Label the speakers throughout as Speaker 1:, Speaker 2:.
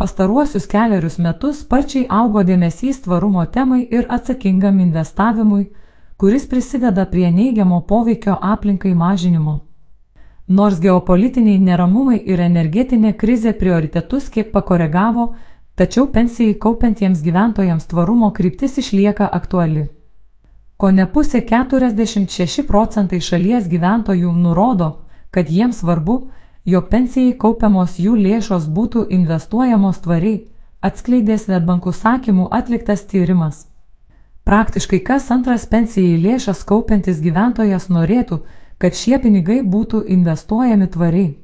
Speaker 1: Pastaruosius keliarius metus sparčiai augo dėmesys tvarumo temai ir atsakingam investavimui, kuris prisideda prie neigiamo poveikio aplinkai mažinimo. Nors geopolitiniai neramumai ir energetinė krizė prioritetus kiek pakoregavo, tačiau pensijai kaupiantiems gyventojams tvarumo kryptis išlieka aktuali. Ko ne pusė 46 procentai šalies gyventojų nurodo, kad jiems svarbu, jog pensijai kaupiamos jų lėšos būtų investuojamos tvariai, atskleidė Svetbank užsakymų atliktas tyrimas. Praktiškai kas antras pensijai lėšas kaupiantis gyventojas norėtų, kad šie pinigai būtų investuojami tvariai.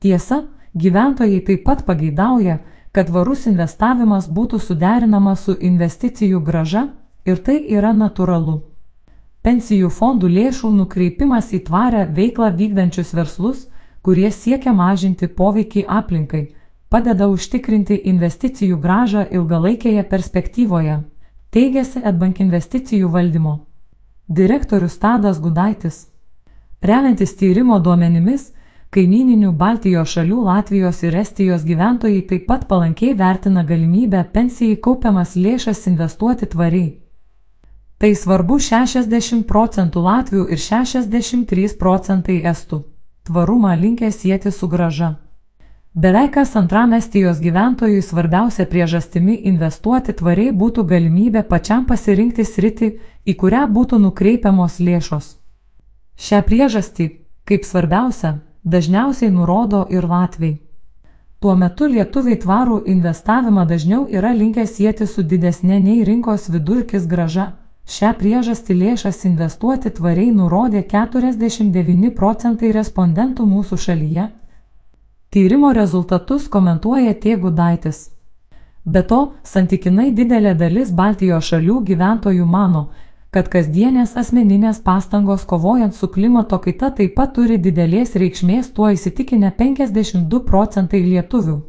Speaker 1: Tiesa, gyventojai taip pat pageidauja, kad varus investavimas būtų suderinamas su investicijų graža ir tai yra natūralu. Pensijų fondų lėšų nukreipimas į tvarę veiklą vykdančius verslus kurie siekia mažinti poveikį aplinkai, padeda užtikrinti investicijų gražą ilgalaikėje perspektyvoje, teigiasi Edbank investicijų valdymo. Direktorius Tadas Gudaitis. Remiantis tyrimo duomenimis, kaimininių Baltijos šalių Latvijos ir Estijos gyventojai taip pat palankiai vertina galimybę pensijai kaupiamas lėšas investuoti tvariai. Tai svarbu 60 procentų Latvių ir 63 procentai Estų tvarumą linkę sieti su graža. Beveik kas antram Estijos gyventojui svarbiausia priežastimi investuoti tvariai būtų galimybė pačiam pasirinkti sritį, į kurią būtų nukreipiamos lėšos. Šią priežastį, kaip svarbiausia, dažniausiai nurodo ir Latviai. Tuo metu lietuviai tvarų investavimą dažniau yra linkę sieti su didesnė nei rinkos vidurkis graža. Šią priežastį lėšas investuoti tvariai nurodė 49 procentai respondentų mūsų šalyje. Tyrimo rezultatus komentuoja Tėgudaitis. Be to, santykinai didelė dalis Baltijos šalių gyventojų mano, kad kasdienės asmeninės pastangos kovojant su klimato kaita taip pat turi didelės reikšmės, tuo įsitikinę 52 procentai lietuvių.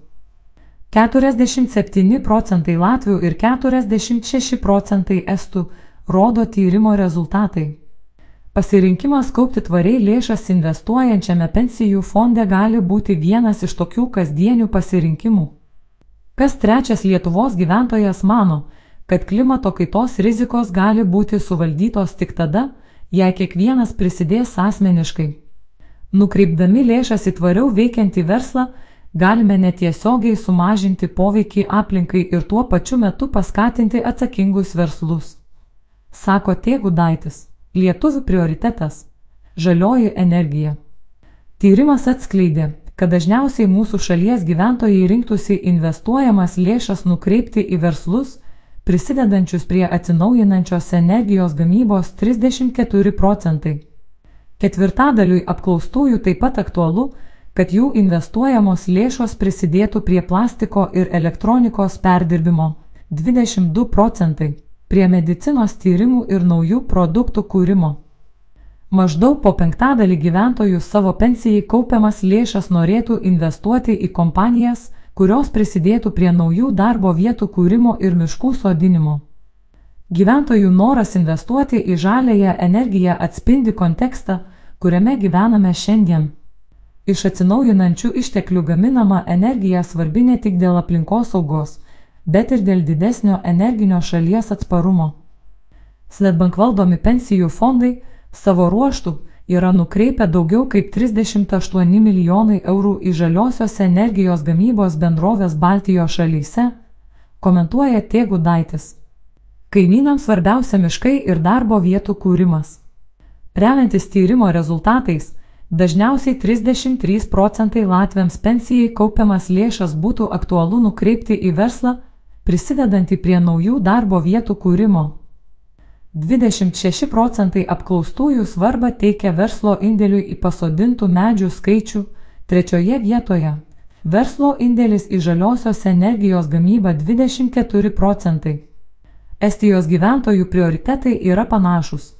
Speaker 1: 47 procentai latvių ir 46 procentai estų rodo tyrimo rezultatai. Pasirinkimas kaupti tvariai lėšas investuojančiame pensijų fonde gali būti vienas iš tokių kasdienių pasirinkimų. Kas trečias Lietuvos gyventojas mano, kad klimato kaitos rizikos gali būti suvaldytos tik tada, jei kiekvienas prisidės asmeniškai. Nukreipdami lėšas į tvariau veikiantį verslą, galime netiesiogiai sumažinti poveikį aplinkai ir tuo pačiu metu paskatinti atsakingus verslus sako Tėgudaitis, lietuvių prioritetas - žalioji energija. Tyrimas atskleidė, kad dažniausiai mūsų šalies gyventojai rinktųsi investuojamas lėšas nukreipti į verslus, prisidedančius prie atsinaujinančios energijos gamybos 34 procentai. Ketvirtadaliui apklaustųjų taip pat aktualu, kad jų investuojamos lėšos prisidėtų prie plastiko ir elektronikos perdirbimo 22 procentai prie medicinos tyrimų ir naujų produktų kūrimo. Maždaug po penktadalį gyventojų savo pensijai kaupiamas lėšas norėtų investuoti į kompanijas, kurios prisidėtų prie naujų darbo vietų kūrimo ir miškų sodinimo. Gyventojų noras investuoti į žalėją energiją atspindi kontekstą, kuriame gyvename šiandien. Iš atsinaujinančių išteklių gaminama energija svarbi ne tik dėl aplinkosaugos, bet ir dėl didesnio energinio šalies atsparumo. Svetbank valdomi pensijų fondai savo ruoštų yra nukreipę daugiau kaip 38 milijonai eurų į žaliosios energijos gamybos bendrovės Baltijos šalyse, komentuoja Tėgudaitis. Kaimynams svarbiausia miškai ir darbo vietų kūrimas. Remiantis tyrimo rezultatais, dažniausiai 33 procentai Latviams pensijai kaupiamas lėšas būtų aktualu nukreipti į verslą, prisidedantį prie naujų darbo vietų kūrimo. 26 procentai apklaustųjų svarbą teikia verslo indėliui į pasodintų medžių skaičių, trečioje vietoje - verslo indėlis į žaliosios energijos gamybą 24 procentai. Estijos gyventojų prioritetai yra panašus.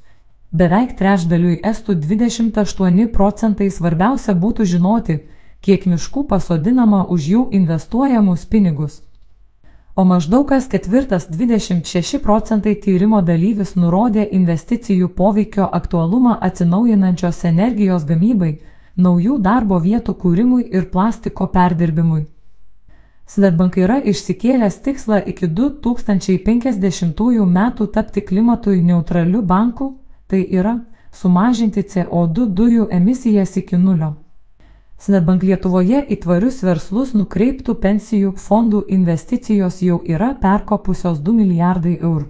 Speaker 1: Beveik trečdaliui estų 28 procentai svarbiausia būtų žinoti, kiek miškų pasodinama už jų investuojamus pinigus o maždaug kas ketvirtas 26 procentai tyrimo dalyvis nurodė investicijų poveikio aktualumą atsinaujinančios energijos gamybai, naujų darbo vietų kūrimui ir plastiko perdirbimui. Svetbank yra išsikėlęs tikslą iki 2050 metų tapti klimatui neutraliu banku, tai yra sumažinti CO2 dujų emisijas iki nulio. Svetbank Lietuvoje į tvarius verslus nukreiptų pensijų fondų investicijos jau yra perkopusios 2 milijardai eurų.